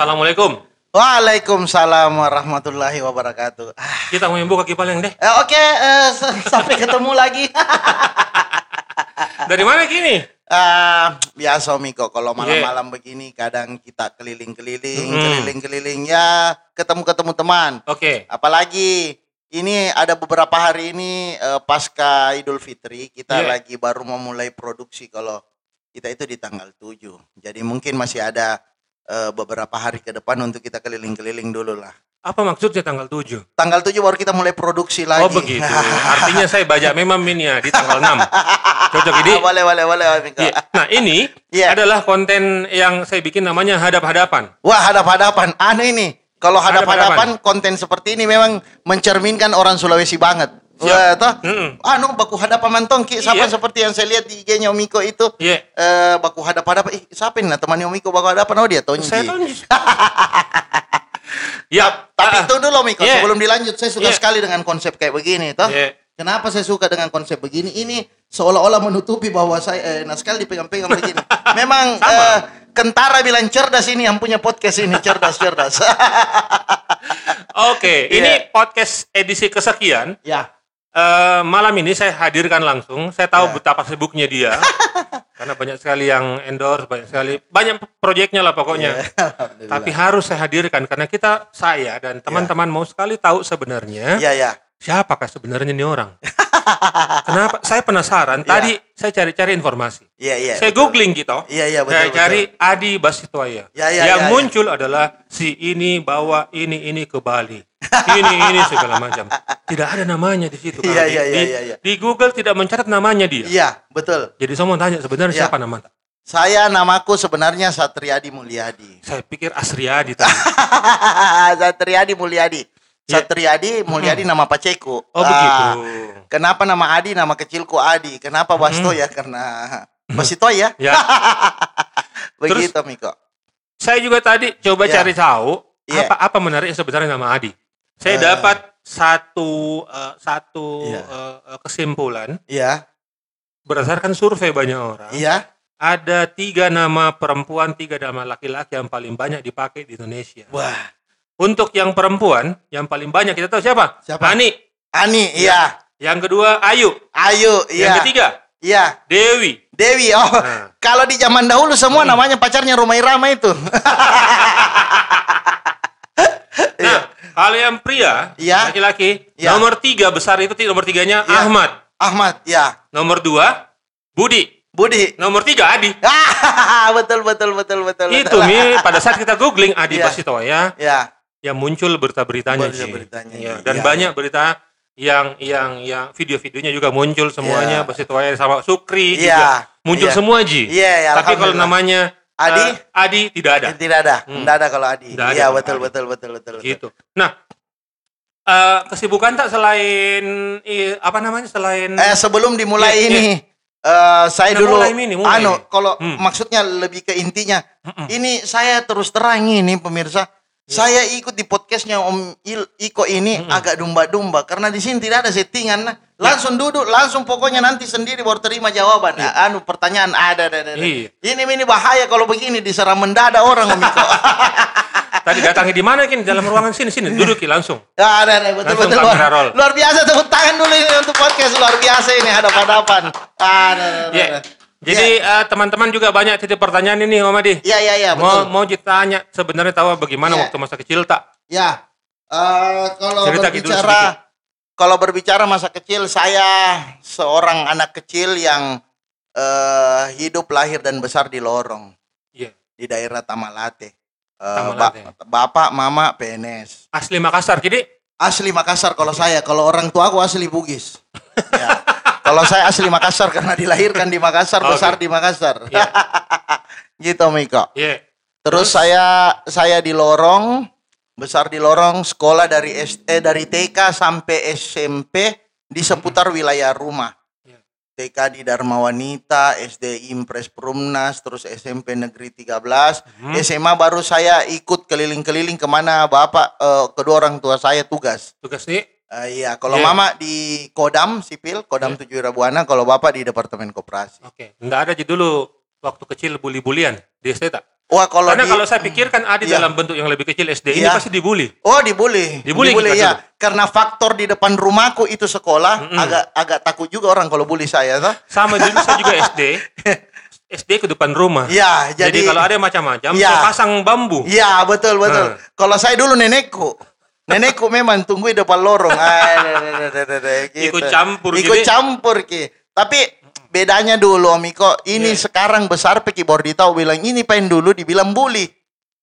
Assalamualaikum. Waalaikumsalam warahmatullahi wabarakatuh. Ah, Kita mau buka kipal yang deh. eh, Oke, eh, s- sampai ketemu lagi. Dari mana gini? Ah, biasa Miko, kalau Iya. malam-malam begini kadang kita keliling-keliling, Mm-mm. keliling-keliling ya ketemu-ketemu teman. Oke. Apalagi ini ada beberapa hari ini eh, pasca Idul Fitri kita Iya. lagi baru memulai produksi kalau kita itu di tanggal 7. Jadi mungkin masih ada eh, beberapa hari ke depan untuk kita keliling-keliling dulu lah. Apa maksudnya tanggal 7? Tanggal 7 baru kita mulai produksi lagi. Oh begitu. Artinya saya baca memang ini ya di tanggal 6. Cocok ini. Ah, boleh, boleh, boleh. Iya. Nah ini Iya. adalah konten yang saya bikin namanya hadap-hadapan. Wah, hadap-hadapan. Anu ini, kalau hadap-hadapan konten seperti ini memang mencerminkan orang Sulawesi banget. Wah, toh? Mm-mm. Anu baku hadapan mantong ki siapa Iya. seperti yang saya lihat di IG-nya Omiko itu. Iya. Eh baku hadap-hadapan. Ih, siapa ini nah, temannya Omiko baku hadapan? Oh, dia Tonji. Saya tahu. ya. Tapi ah, itu dulu Omiko, Iya. sebelum dilanjut saya suka Iya. sekali dengan konsep kayak begini, toh. Iya. Kenapa saya suka dengan konsep begini? Ini seolah-olah menutupi bahwa saya eh, nah sekali dipegang-pegang begini. Memang eh, Kentara bilang cerdas ini yang punya podcast ini cerdas-cerdas. Oke, Iya. ini podcast edisi kesekian. ya. Eh, malam ini saya hadirkan langsung. Saya tahu Ya. betapa sibuknya dia. Karena banyak sekali yang endorse, banyak sekali banyak proyeknya lah pokoknya. Alhamdulillah. Tapi harus saya hadirkan karena kita saya dan teman-teman mau sekali tahu sebenarnya Iya, ya. siapakah sebenarnya ini orang. Kenapa? Saya penasaran. Iya. Tadi saya cari-cari informasi. Iya, iya. saya googling gitu. Iya, iya, betul, saya betul. cari Adi Basitoya. Ya, ya, yang ya, ya. muncul adalah si ini bawa ini ini ke Bali. Ini ini segala macam. Tidak ada namanya di situ. Iya, iya, di, iya, di- iya, iya. di Google tidak mencatat namanya dia. Iya, betul. Jadi semua tanya sebenarnya Iya. siapa nama? Saya namaku sebenarnya Satriadi Mulyadi. Saya pikir Asriadi tadi. Satriadi Mulyadi. Iya. Satriadi Mulyadi nama paceku. Oh Ah, begitu. Kenapa nama Adi nama kecilku Adi? Kenapa Basto ya? Karena Basito ya. Ya. Begitu Miko. Saya juga tadi coba Iya. cari tahu Iya. apa apa menariknya sebenarnya nama Adi. Saya Eh. dapat satu eh, satu Iya. eh, kesimpulan Iya, berdasarkan survei banyak orang. iya. Ada tiga nama perempuan, tiga nama laki-laki yang paling banyak dipakai di Indonesia. Wah, Untuk yang perempuan, yang paling banyak kita tahu siapa? Siapa? Ani. Ani, iya. Yang kedua Ayu. Ayu, iya. Yang ketiga Iya. Dewi. Dewi, oh. Nah. Kalau di zaman dahulu semua Hmm. namanya pacarnya Rumai Rama itu. Yang pria, Iya. laki-laki, Iya. nomor tiga besar itu nomor tiganya Iya. Ahmad. Ahmad, ya. Nomor dua Budi. Budi. Nomor tiga Adi. Ah, betul betul betul betul. Itu betul. Mi pada saat kita googling Adi Iya. Basitoya Ya. yang muncul berita-beritanya Ji. Berita-beritanya, Iya, Ji. Dan Iya. banyak berita yang yang yang video-videonya juga muncul semuanya Iya. Basitoya sama Sukri Iya. juga muncul Iya. semua Ji. Iya, ya, Tapi kalau namanya Adi? eh, Adi tidak ada. Eh, Tidak ada. Hmm. Tidak ada kalau Adi. Tidak Iya, betul, Adi. betul betul betul betul. Gitu. Nah, eh, kesibukan tak selain i- apa namanya selain Eh sebelum dimulai Iya, ini eh saya Nah, dulu mulai ini, mulai anu ini. kalau Hmm. maksudnya lebih ke intinya. Mm-mm. Ini saya terus terang ini pemirsa. Iya. Saya ikut di podcastnya Om Il, Iko ini agak domba-domba karena di sini tidak ada settingan. Nah, Ya. langsung duduk, langsung pokoknya nanti sendiri baru terima jawaban. Ah, Anu pertanyaan ada, ada, ada. ada. Iya. Ini ini bahaya kalau begini diserang mendadak orang Om Iko. tadi datangnya di mana Kin? Dalam ruangan sini sini duduk langsung. Ya, ada, ada, betul, Langsung betul. Luar, roll. luar biasa tepuk tangan dulu ini untuk podcast luar biasa ini hadap-hadapan. Ada, ada, ada. Ya. Jadi eh, teman-teman juga banyak titip pertanyaan ini Om Adi. Iya, iya, iya, mau betul. mau ditanya sebenarnya tahu bagaimana Iya. waktu masa kecil tak? Ya, eh, kalau Cerita gitu berbicara kalau berbicara masa kecil, saya seorang anak kecil yang eh, hidup lahir dan besar di lorong Iya. di daerah Tamalate. Eh, Tamalate. ba- bapak, mama PNS. Asli Makassar. Jadi Asli Makassar kalau saya, kalau orang tua aku asli Bugis. ya. Kalau saya asli Makassar karena dilahirkan di Makassar, Oke. besar di Makassar. Iya. gitu Miko. ya Terus saya saya di lorong, besar di lorong, sekolah dari S, eh, dari TK sampai SMP di seputar wilayah rumah. Iya. TK di Dharma Wanita, SD Impres Perumnas, terus SMP Negeri 13, Hmm. SMA baru saya ikut keliling-keliling ke mana bapak eh, kedua orang tua saya tugas. tugas nih Eh, iya, kalau Iya. mama di Kodam sipil, Kodam Iya. Tujuh Rabuana, kalau bapak di Departemen Koperasi. Oke, enggak ada aja dulu waktu kecil bully-bulian di SD tak? Wah kalau Karena di, kalau saya pikirkan ada Iya. dalam bentuk yang lebih kecil SD ini Iya. pasti dibully. Oh dibully, Dibully kita ya. dulu. Karena faktor di depan rumahku itu sekolah, agak agak takut juga orang kalau bully saya, toh. Sama dulu saya juga SD. SD ke depan rumah. Iya, Jadi, jadi, kalau ada macam-macam, saya pasang bambu. Iya betul betul. Nah. Kalau saya dulu nenekku, nenekku memang tunggu di depan lorong. Ah, de, gitu. Ikut campur Ikut campur ki. Tapi bedanya dulu Om Iko, ini Iya. sekarang besar peki baru ditahu bilang ini pengen dulu dibilang bully.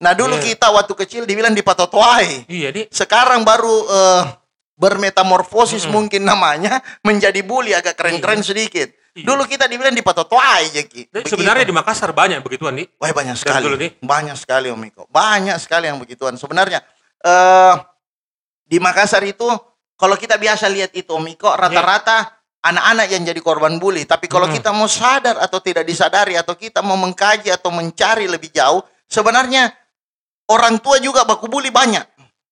Nah dulu Iya. kita waktu kecil dibilang dipatotoai. Iya, di Sekarang baru eh, bermetamorfosis mungkin namanya menjadi bully agak keren-keren sedikit. Iya. Dulu kita dibilang dipatotoai Jeki. Jadi sebenarnya di Makassar banyak begituan nih. Wah banyak sekali, dulu nih. banyak sekali Om Iko, banyak sekali yang begituan. Sebenarnya eh di Makassar itu kalau kita biasa lihat itu Om Iko, rata-rata anak-anak yang jadi korban bully. Tapi kalau Hmm. kita mau sadar atau tidak disadari atau kita mau mengkaji atau mencari lebih jauh, sebenarnya orang tua juga baku bully banyak,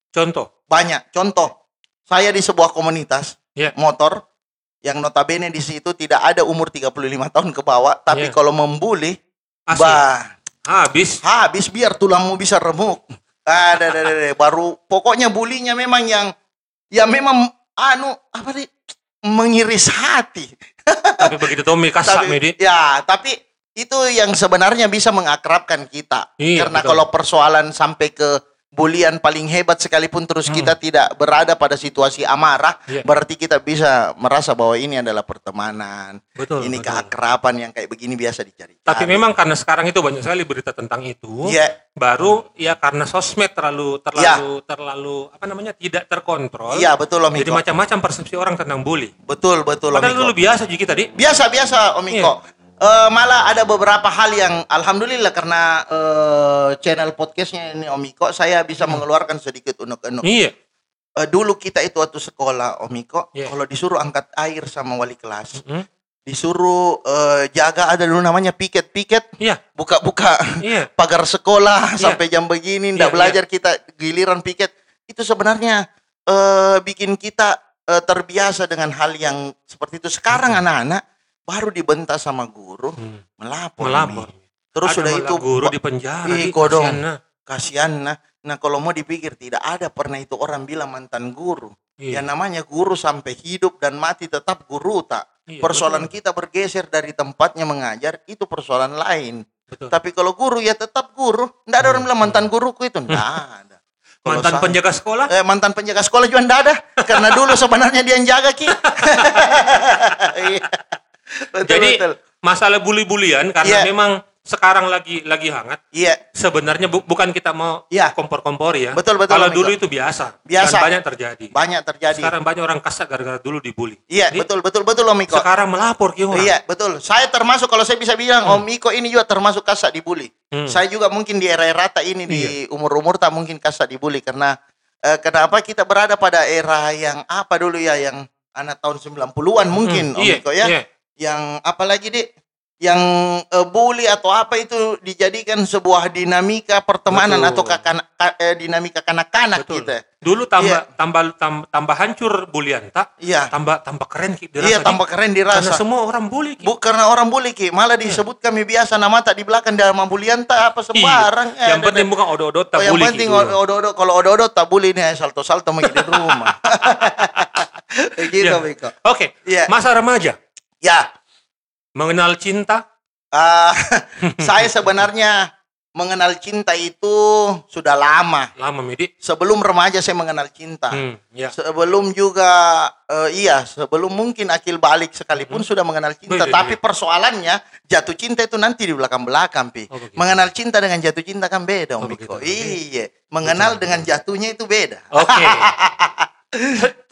Contoh. banyak. Contoh, saya di sebuah komunitas Iya. motor yang notabene di situ tidak ada umur 35 tahun ke bawah, tapi Iya. kalau membuli, Asli. bah Habis. habis biar tulangmu bisa remuk. Ada, ada, ada, ada. baru pokoknya bulinya memang yang ya memang anu apa sih mengiris hati. Tapi begitu Tommy kasak Tapi, Medi. ya, tapi itu yang sebenarnya bisa mengakrabkan kita. Iya, Karena betul. kalau persoalan sampai ke bulian paling hebat sekalipun terus kita tidak berada pada situasi amarah, Hmm. Iya. berarti kita bisa merasa bahwa ini adalah pertemanan. Betul. ini betul. keakraban yang kayak begini biasa dicari. Tapi memang karena sekarang itu banyak sekali berita tentang itu. Iya, Baru ya karena sosmed terlalu terlalu terlalu apa namanya tidak terkontrol. iya betul Om Jadi macam-macam persepsi orang tentang bully. Betul betul Om Padahal Iko. dulu biasa juga tadi. Biasa biasa Om Iko. Eh, malah ada beberapa hal yang alhamdulillah karena eh, channel podcastnya ini Om Iko saya bisa mengeluarkan sedikit unek-unek. Iya. Eh, dulu kita itu waktu sekolah Om Iko, Iya. kalau disuruh angkat air sama wali kelas, Mm. disuruh eh, jaga ada dulu namanya piket-piket, Iya. buka-buka Iya. pagar sekolah Iya. sampai jam begini Iya, ndak belajar kita giliran piket itu sebenarnya eh, bikin kita eh, terbiasa dengan hal yang seperti itu sekarang anak-anak baru dibentak sama guru Hmm. melapor Melapor. nih. terus Ada sudah itu guru di penjara. Ih, kodong. kasihan, nah. kasihan nah nah kalau mau dipikir tidak ada pernah itu orang bilang mantan guru Iya. yang namanya guru sampai hidup dan mati tetap guru tak Iya, persoalan betul. kita bergeser dari tempatnya mengajar itu persoalan lain Betul. tapi kalau guru ya tetap guru. Nggak ada orang bilang mantan guruku itu. Nggak ada. Kalau Mantan saya- penjaga sekolah? eh, mantan penjaga sekolah juga nggak ada. Karena dulu sebenarnya dia yang jaga ki. Iya. betul, Jadi betul. masalah bully-bulian karena Iya. memang sekarang lagi lagi hangat. Iya. Sebenarnya bu- bukan kita mau Iya. kompor-kompori ya. Betul, betul, Kalau dulu itu biasa. Biasa. Dan banyak terjadi. Banyak terjadi. Sekarang banyak orang kasak gara-gara dulu dibully. iya, Jadi, betul betul betul Om Iko. Sekarang melapor ke orang. Iya, betul. Saya termasuk kalau saya bisa bilang Om Iko ini juga termasuk kasak dibully. Hmm. Saya juga mungkin di era rata ini di umur-umur tak mungkin kasak dibully karena eh, kenapa kita berada pada era yang apa dulu ya yang anak tahun 90-an mungkin Hmm, Om iya, Iko ya. iya. Yang apalagi Dik yang eh, bully atau apa itu dijadikan sebuah dinamika pertemanan Betul. atau kakana, ka- eh, dinamika kanak-kanak Betul. kita. Dulu tambah Iya. tambah tam- tambah hancur bulian tak? Iya. Tambah tambah keren Ki, dirasa, Iya, Di. tambah keren Karena dirasa. semua orang bully Ki. Bu, karena orang bully ki, malah disebut kami biasa nama tak di belakang dalam bulian tak apa Iya. sembarang. Eh, Yang ada- penting bukan odo-odo tak Oh, yang bully Ki penting odo-odo kalau odo-odo tak bully nih salto-salto di rumah. Begitu, Iya. Biko. Oke, Iya. masa remaja Ya, mengenal cinta. ah, saya sebenarnya mengenal cinta itu sudah lama. Lama Medi. Sebelum remaja saya mengenal cinta. Hmm, ya. Sebelum juga eh, iya, sebelum mungkin akil balik sekalipun sudah mengenal cinta, Beda, tapi persoalannya jatuh cinta itu nanti di belakang-belakang, Pi. Oh, begitu. mengenal cinta dengan jatuh cinta kan beda, Om Oh, Biko. begitu. Iya, mengenal dengan jatuhnya itu beda. Oke.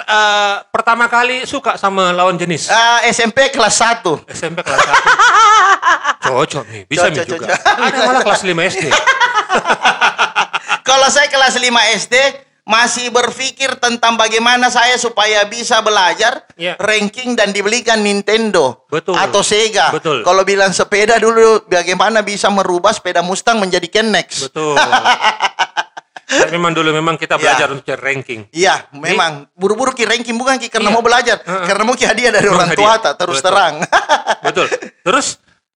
Eh, pertama kali suka sama lawan jenis. Ah, SMP kelas 1. SMP kelas 1. Cocok nih, bisa Cocok, nih juga. cocok. Ada malah kelas 5 SD. Kalau saya kelas 5 SD masih berpikir tentang bagaimana saya supaya bisa belajar Iya. ranking dan dibelikan Nintendo Betul. atau Sega. Betul. Kalau bilang sepeda dulu bagaimana bisa merubah sepeda Mustang menjadi Kennex. Betul. Dan memang dulu memang kita Ya. belajar untuk cari ranking. Iya, memang buru-buru ki ranking bukan ki karena Iya. mau belajar, Heeh. karena mau ki hadiah dari orang tua tak terus Betul. terang. Betul. Terus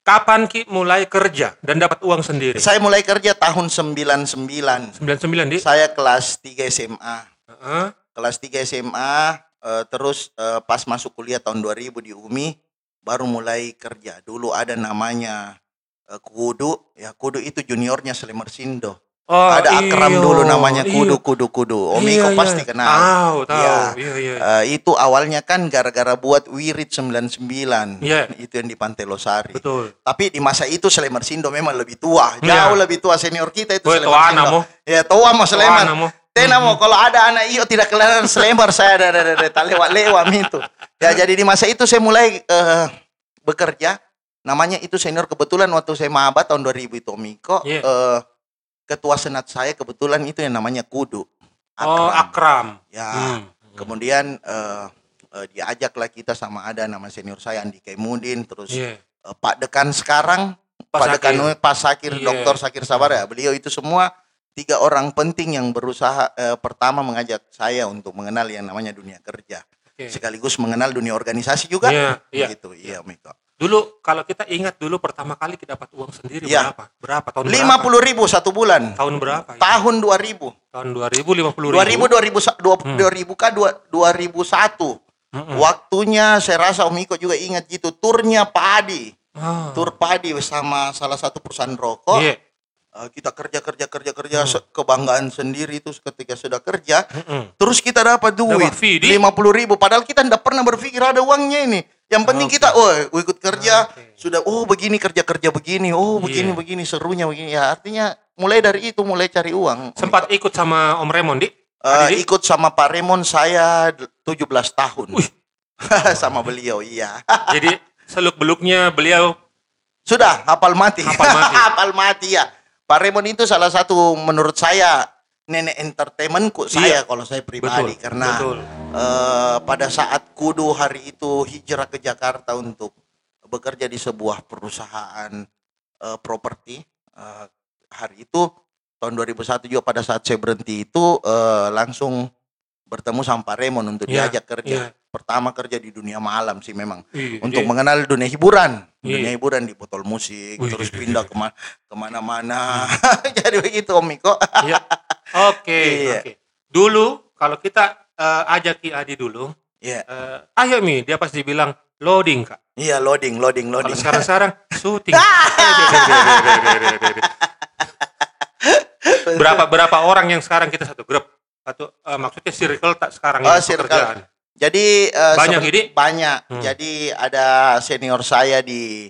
kapan Ki mulai kerja dan dapat uang sendiri? Saya mulai kerja tahun 99. 99 di. Saya kelas 3 SMA. Heeh. Kelas 3 SMA eh, terus eh, pas masuk kuliah tahun 2000 di UMI baru mulai kerja. Dulu ada namanya eh, Kudu, ya Kudu itu juniornya Slemersindo. Oh, ada akram iyo, dulu namanya iyo. Kudu Kudu Kudu. Om Iya, iya. pasti kenal. Tahu, tahu. Iya. Iya, iya. Eh, itu awalnya kan gara-gara buat Wirid 99. Iya. Itu yang di Pantai Losari. Betul. Tapi di masa itu Slemersindo memang lebih tua. Jauh Iya. lebih tua senior kita itu Woi, tua anamo. Ya, tua mau Sleman. anamo. Tena mau kalau ada anak iyo tidak kelihatan Sleman saya ada ada ada tak lewat lewat itu. Ya jadi di masa itu saya mulai eh, bekerja. Namanya itu senior kebetulan waktu saya maba tahun 2000 itu Miko. Iya. eh, ketua senat saya kebetulan itu yang namanya Kudu. Oh, Akram. Ya. Hmm. Kemudian eh, eh, diajaklah kita sama ada nama senior saya Andi Kaimudin terus Iya. eh, Pak Dekan sekarang Pak Pak Dekan Sakir. Pak Sakir Iya. Dr. Sakir Sabar ya beliau itu semua tiga orang penting yang berusaha eh, pertama mengajak saya untuk mengenal yang namanya dunia kerja Oke. sekaligus mengenal dunia organisasi juga Iya, iya. gitu iya Miko Dulu kalau kita ingat dulu pertama kali kita dapat uang sendiri Iya. berapa? Berapa tahun lima berapa? puluh ribu satu bulan Tahun berapa? ya? tahun 2000 Tahun 2000 50 2000 2000 sa- dua- Hmm. 2000 kah dua- 2001 Mm-mm. waktunya saya rasa Om Iko juga ingat gitu turnya padi Ah. tur padi sama salah satu perusahaan rokok Iya. Eh, kita kerja kerja kerja kerja se- kebanggaan sendiri itu ketika sudah kerja Mm-mm. terus kita dapat duit lima puluh ribu padahal kita tidak pernah berpikir ada uangnya ini yang penting Oke. kita oh ikut kerja Oke. sudah oh begini kerja kerja begini oh begini Iya. begini serunya begini ya artinya mulai dari itu mulai cari uang Sempat ikut sama Om Raymond, Di? Adi, Di? ikut sama Pak Remon saya d- 17 tahun Wih. sama beliau iya Jadi seluk-beluknya beliau Sudah, hafal mati. Hafal mati. hafal mati ya. Pak Raymond itu salah satu menurut saya nenek entertainmentku saya kalau saya pribadi betul, karena betul. eh, pada saat kudu hari itu hijrah ke Jakarta untuk bekerja di sebuah perusahaan eh, properti eh, hari itu tahun 2001 juga pada saat saya berhenti itu eh, langsung bertemu sama Pak Raymond untuk Iya, diajak kerja. iya pertama kerja di dunia malam sih memang iya, untuk iya. mengenal dunia hiburan iya. dunia hiburan di botol musik Wih, terus pindah ke kema ke mana-mana jadi begitu Om Miko iya. oke okay, iya. okay. dulu kalau kita eh, uh, ajak Ki Adi dulu Iya. Uh, ayo Mi, dia pasti bilang loading kak. Iya loading, loading, loading. Kalau sekarang sekarang syuting. berapa berapa orang yang sekarang kita satu grup? Satu uh, maksudnya circle tak sekarang oh, circle. pekerjaan. Jadi eh, Banyak, Idi? Banyak. Hmm. Jadi ada senior saya di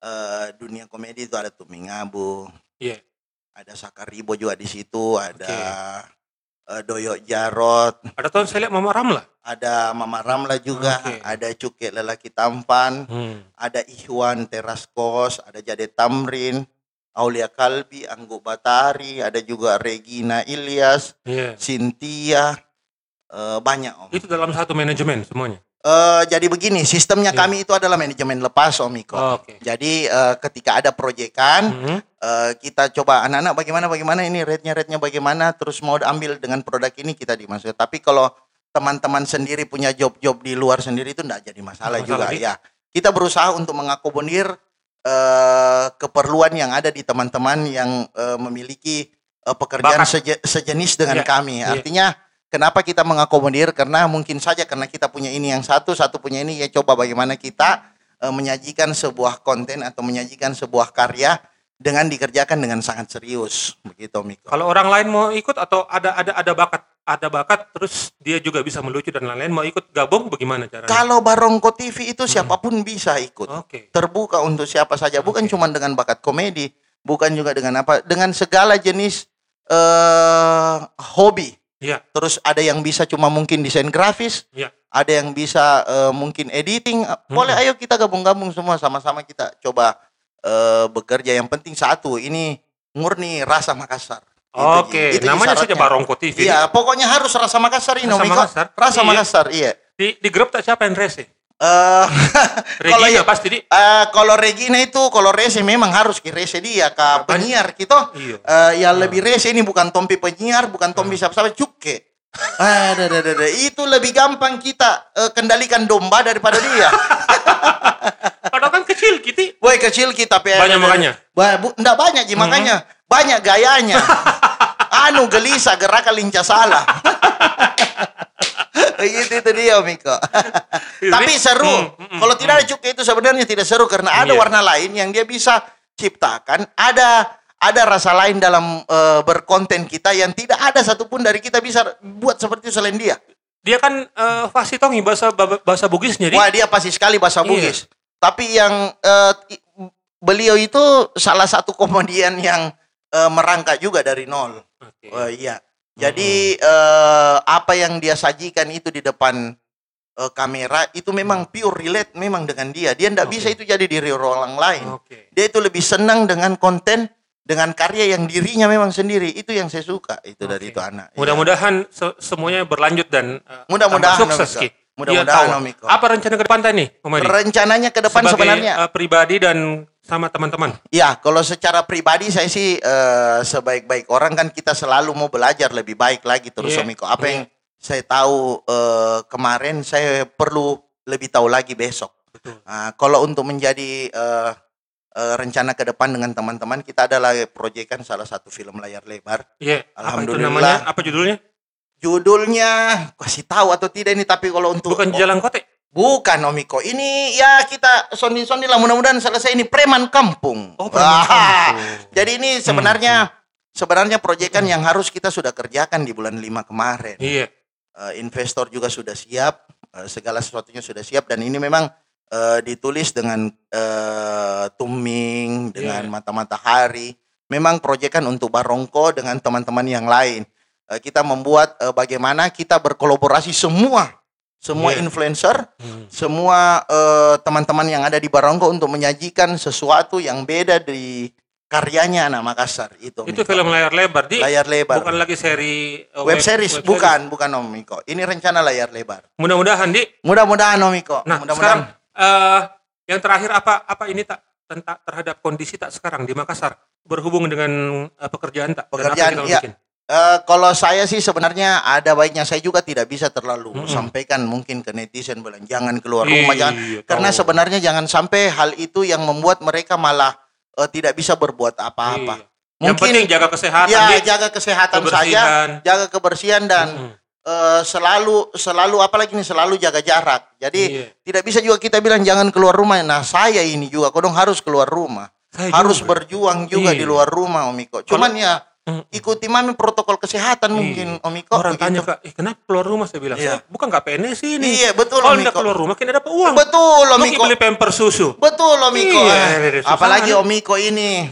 eh, dunia komedi itu ada Tuming Abu, Iya. ada Sakaribo juga di situ, ada eh, Doyo Jarot, Ada tahun saya lihat Mama Ramla. ada Mama Ramla juga, Oke. ada Cuke Lelaki Tampan, Hmm. ada Ikhwan Teras Kos, ada Jade Tamrin, Aulia Kalbi, Anggo Batari, ada juga Regina Ilyas, Iya. Cynthia, eh, banyak Om. Itu dalam satu manajemen semuanya. Eh, jadi begini, sistemnya Iya. kami itu adalah manajemen lepas Om Iko. Oke. Jadi eh, ketika ada proyekan, Hmm. eh, kita coba anak-anak bagaimana bagaimana ini rate-nya rate-nya bagaimana, terus mau ambil dengan produk ini kita dimasuk. Tapi kalau teman-teman sendiri punya job-job di luar sendiri itu enggak jadi masalah, Nggak juga masalah, Di. ya. Kita berusaha untuk mengakomodir eh, keperluan yang ada di teman-teman yang eh, memiliki eh, pekerjaan Bakat. seje- sejenis dengan Iya, kami. iya. Artinya kenapa kita mengakomodir karena mungkin saja karena kita punya ini yang satu, satu punya ini ya coba bagaimana kita eh, menyajikan sebuah konten atau menyajikan sebuah karya dengan dikerjakan dengan sangat serius begitu Miko. Kalau orang lain mau ikut atau ada ada ada bakat ada bakat terus dia juga bisa melucu dan lain-lain mau ikut gabung bagaimana caranya? Kalau Barongko TV itu siapa pun bisa ikut. Oke. Terbuka untuk siapa saja, bukan Oke. cuma dengan bakat komedi, bukan juga dengan apa, dengan segala jenis eh hobi. Iya. Terus ada yang bisa cuma mungkin desain grafis, Iya. ada yang bisa eh, mungkin editing. Boleh ayo kita gabung-gabung semua sama-sama kita coba eh, bekerja. Yang penting satu, ini murni rasa Makassar. Itu, Oke, Ji. Itu, Ji, namanya saja. Barongko TV. Iya, pokoknya harus rasa Makassar ini, Rasa. Makassar? Rasa Iya. Makassar, iya. Di di grup tak siapa yang rese? Eh, kalau ya- pasti di. eh, kalau Regina itu kalau rese memang harus ki rese dia ke penyiar gitu. Iya. Eh, yang lebih rese ini bukan Tompi penyiar, bukan Tompi siapa-siapa, cuke. Ada, ada, ada. Itu lebih gampang kita eh, kendalikan domba daripada dia. Padahal kan kecil Kiti. Boy kecil kita tapi Banyak makanya? Ba, bu, enggak banyak Ji, makanya. Banyak gayanya. anu gelisah gerakan lincah salah. Itu itu dia Miko. Tapi seru. Hmm, hmm, Kalau tidak ada cukai itu sebenarnya tidak seru karena ada Iya. warna lain yang dia bisa ciptakan. Ada ada rasa lain dalam eh, berkonten kita yang tidak ada satupun dari kita bisa buat seperti itu selain dia. Dia kan eh, fasitongi bahasa bahasa Bugisnya, Di. Wah dia pasti sekali bahasa Iya. Bugis. Tapi yang i- beliau itu salah satu komedian yang eh, merangkak juga dari nol. Oke. Oh iya. Jadi eh, apa yang dia sajikan itu di depan eh, kamera itu memang pure relate memang dengan dia. Dia tidak Oke. bisa itu jadi diri orang lain. Oke. Dia itu lebih senang dengan konten dengan karya yang dirinya memang sendiri. Itu yang saya suka itu dari Oke. itu anak. Iya. Mudah-mudahan se- semuanya berlanjut dan eh, Mudah-mudahan, sukses. Ki. Mudah-mudahan. Om Iko. Apa rencana ke depan tadi? Rencananya ke depan Sebagai sebenarnya eh, pribadi dan sama teman-teman. Ya, kalau secara pribadi saya sih eh, sebaik-baik orang kan kita selalu mau belajar lebih baik lagi terus Iya, Omiko. Apa iya. yang saya tahu eh, kemarin saya perlu lebih tahu lagi besok. Betul. Ah, kalau untuk menjadi eh, eh, rencana ke depan dengan teman-teman kita adalah proyekan salah satu film layar lebar. Iya. Apa itu Alhamdulillah. namanya? Apa judulnya? Judulnya kasih tahu atau tidak ini tapi kalau untuk Bukan Jalan Kote. Bukan Omiko. Ini ya kita sondi-sondi lah mudah-mudahan selesai ini preman kampung. Oh, Preman Ah, Kampung. Jadi ini sebenarnya sebenarnya proyekan yang harus kita sudah kerjakan di bulan 5 kemarin. Iya. Eh, investor juga sudah siap, eh, segala sesuatunya sudah siap dan ini memang eh, ditulis dengan eh, tuming, dengan Iya. mata matahari. Memang proyekan untuk Barongko dengan teman-teman yang lain. Kita membuat bagaimana kita berkolaborasi semua semua Iya. influencer Hmm. semua eh, teman-teman yang ada di Barongko untuk menyajikan sesuatu yang beda di karyanya anak Makassar itu. Itu Miko. film layar lebar, Di. layar lebar. Bukan lagi seri eh, web series bukan, bukan Om Miko. Ini rencana layar lebar. Mudah-mudahan, Di. Mudah-mudahan Om Miko. Nah, Mudah-mudahan. sekarang eh yang terakhir apa apa ini tak tentang terhadap kondisi tak sekarang di Makassar berhubung dengan eh, pekerjaan tak Pekerjaan, iya. bikin? Eh, kalau saya sih sebenarnya ada baiknya saya juga tidak bisa terlalu Mm-mm. sampaikan mungkin ke netizen bilang jangan keluar rumah Iya, jangan karena tahu. sebenarnya jangan sampai hal itu yang membuat mereka malah eh, tidak bisa berbuat apa-apa. Iya. Yang Mungkin penting jaga kesehatan, ya Di. jaga kesehatan saja, Kebersihan. jaga kebersihan dan Mm-mm. eh, selalu selalu apalagi nih selalu jaga jarak. Jadi Iya. tidak bisa juga kita bilang jangan keluar rumah. Nah, saya ini juga kodong harus keluar rumah. Saya harus juga. berjuang juga Iya. di luar rumah, Omiko. Cuman ya Mm. ikuti mami protokol kesehatan Iya. mungkin, Omiko. Orang tanya begitu. kak, eh, kenapa keluar rumah? Saya bilang, Iya. "Saya bukan nggak PNS ini. Iya, betul, Kalau tidak keluar rumah, kita dapat uang. Betul, Mungkin Omiko. beli pemper susu. Betul, Omiko. Iya, Ah, iya, susah Apalagi? Omiko ini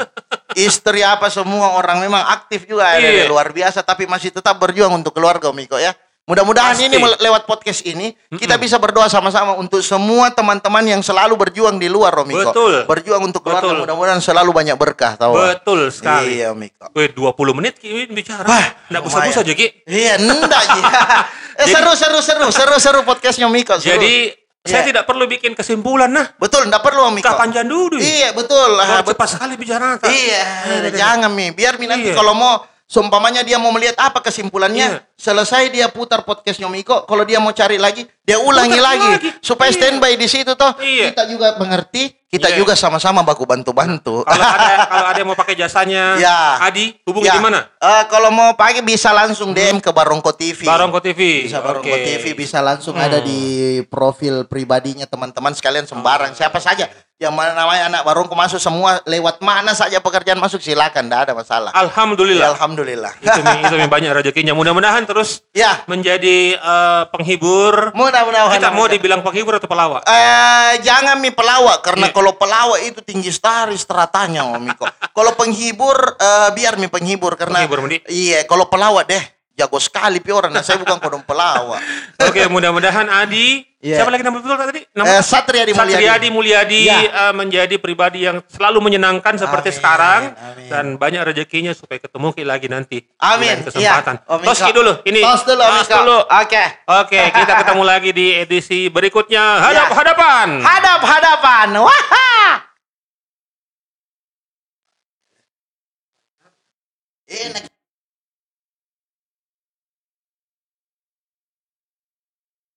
istri apa semua orang memang aktif juga ada Iya. luar biasa tapi masih tetap berjuang untuk keluarga Omiko ya. Mudah-mudahan ini lewat podcast ini kita bisa berdoa sama-sama untuk semua teman-teman yang selalu berjuang di luar Omiko. Betul. Berjuang untuk keluarga mudah-mudahan selalu banyak berkah tahu. Betul sekali. Iya Omiko. Wih, 20 menit Ki bicara. Wah, Nggak lumayan. busa-busa aja, Ki. Iya, enggak ya. eh, seru seru seru seru seru podcastnya Omiko. seru. Jadi, saya Iya. tidak perlu bikin kesimpulan, nah. betul, enggak perlu Omiko. Kak panjang dulu. Iya, betul. Ah, cepat sekali bicara. Iya, jangan mi. Biar mi nanti Iya. kalau mau seumpamanya dia mau melihat apa kesimpulannya, Iya. selesai dia putar podcastnya Miko. Kalau dia mau cari lagi, dia ulangi Putar lagi, lagi. supaya Iya. standby di situ toh. Iya. Kita juga mengerti, kita Iya. juga sama-sama baku bantu-bantu. Kalau ada kalau ada yang mau pakai jasanya, Ya. Adi, hubungi Ya. di mana? Eh, kalau mau pakai bisa langsung DM ke Barongko TV. Barongko TV. Bisa Barongko Oke. TV bisa langsung Hmm. ada di profil pribadinya teman-teman sekalian sembarang siapa saja yang mana namanya anak Barongko masuk semua lewat mana saja pekerjaan masuk silakan tidak ada masalah. Ya, Alhamdulillah. Alhamdulillah. itu mi, itu mi banyak rezekinya. Mudah-mudahan terus ya, menjadi eh, penghibur. mudah-mudahan. Kita mau dibilang penghibur atau pelawak? Eh, jangan mi pelawak karena Iya. kalau pelawak itu tinggi sekali stratanya Om Miko. kalau penghibur eh, biar mi penghibur karena Penghibur, iya kalau pelawak deh jago sekali pi orang. Nah, saya bukan kodong pelawak. Oke, mudah-mudahan Adi. Iya. Siapa lagi nama betul tadi? Nama Eh, Satria di Mulyadi. Satriadi Mulyadi Ya. eh, menjadi pribadi yang selalu menyenangkan seperti Amin, sekarang amin. dan banyak rezekinya supaya ketemu lagi nanti. Amin. lain kesempatan. Iya, Om Tos dulu. Ini Tos dulu, tos Miko. dulu. Oke. Oke, kita ketemu lagi di edisi berikutnya. Hadap-hadapan. Hadap-hadapan. Wah. Eh,